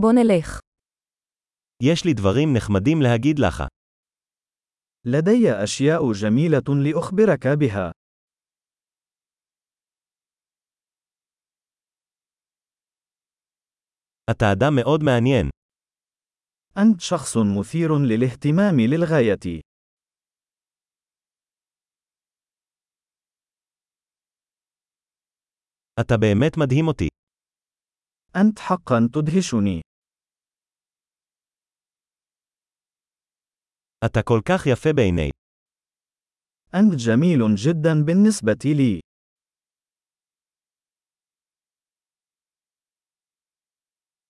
בוא נלך. יש לי דברים נחמדים להגיד לך. لدي أشياء جميلة لأخبرك بها. אתה אדם מאוד מעניין. أنت شخص مثير للاهتمام للغاية. אתה באמת מדהים אותי. أنت حقا تدهشني. אתה כל כך יפה בעיני. أنت جميل جدا بالنسبة لي.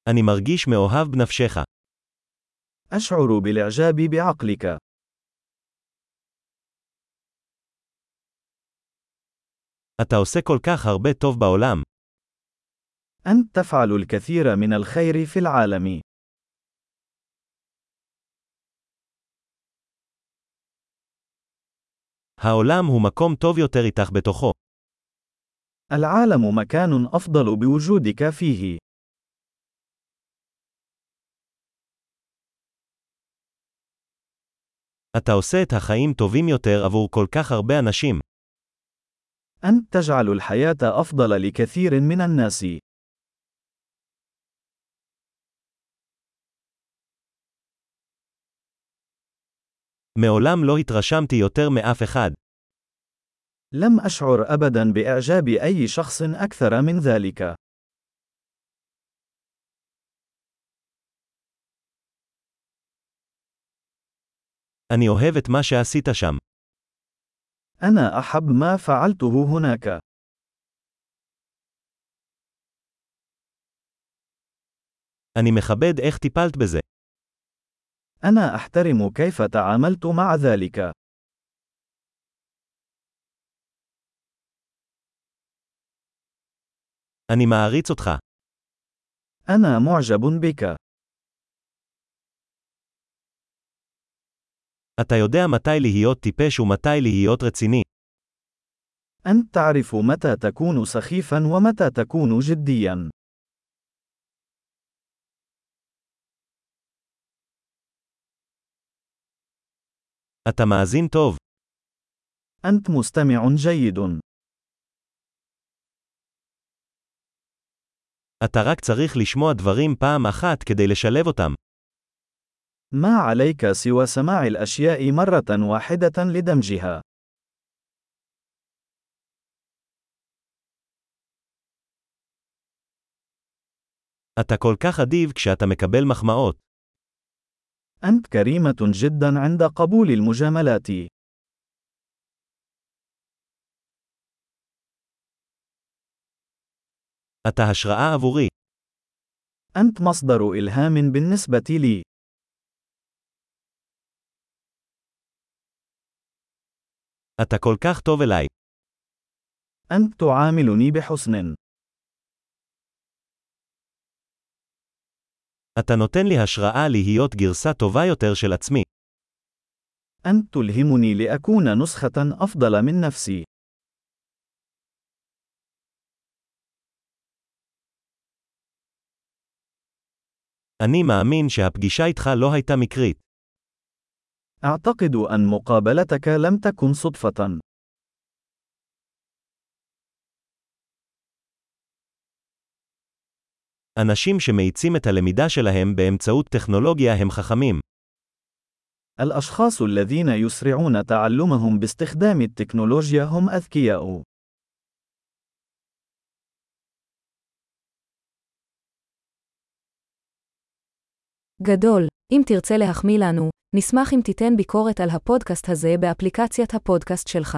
אני מרגיש מאוהב בנפשך. أشعر بالإعجاب بعقلك. אתה עושה כל כך הרבה טוב בעולם. أنت تفعل الكثير من الخير في العالم. העולם הוא מקום טוב יותר איתך בתוכו. العالم مكان أفضل بوجودك فيه. אתה עושה את החיים טובים יותר עבור כל כך הרבה אנשים. أنت تجعل الحياة أفضل لكثير من الناس. מעולם לא התרשמתי יותר מאף אחד. لم أشعر أبدا بإعجاب أي شخص أكثر من ذلك. אני אוהב את מה שעשית שם. أنا أحب ما فعلته هناك. אני מכבד איך טיפלת בזה. أنا أحترم كيف تعاملت مع ذلك. אני מעריץ אותך. أنا معجب بك. אתה יודע מתי להיות טיפש ומתי להיות רציני. أنت تعرف متى تكون سخيفا ومتى تكون جديا. אתה מאזין טוב. أنت مستمع جيد. אתה רק צריך לשמוע דברים פעם אחת כדי לשלב אותם. ما عليك سوى سماع الأشياء مرة واحدة لدمجها. אתה כל כך אדיב כשאתה מקבל מחמאות. أنت كريمة جدا عند قبول المجاملات. אתה השראה עבורי. أنت مصدر إلهام بالنسبة لي. אתה כל כך טוב אליי. أنت تعاملني بحسن. אתה נותן לי השראה להיות גרסה טובה יותר של עצמי. أنت تلهمني لأكون نسخة أفضل من نفسي. אני מאמין שהפגישה איתך לא הייתה מקרית. أعتقد أن مقابلتك لم تكن صدفة. אנשים שמאיצים את הלמידה שלהם באמצעות טכנולוגיה הם חכמים. الأشخاص الذين يسرعون تعلمهم باستخدام التكنولوجيا هم أذكياء. גדול. אם תרצה להחמיא לנו, נשמח אם תיתן ביקורת על הפודקאסט הזה באפליקציית הפודקאסט שלך.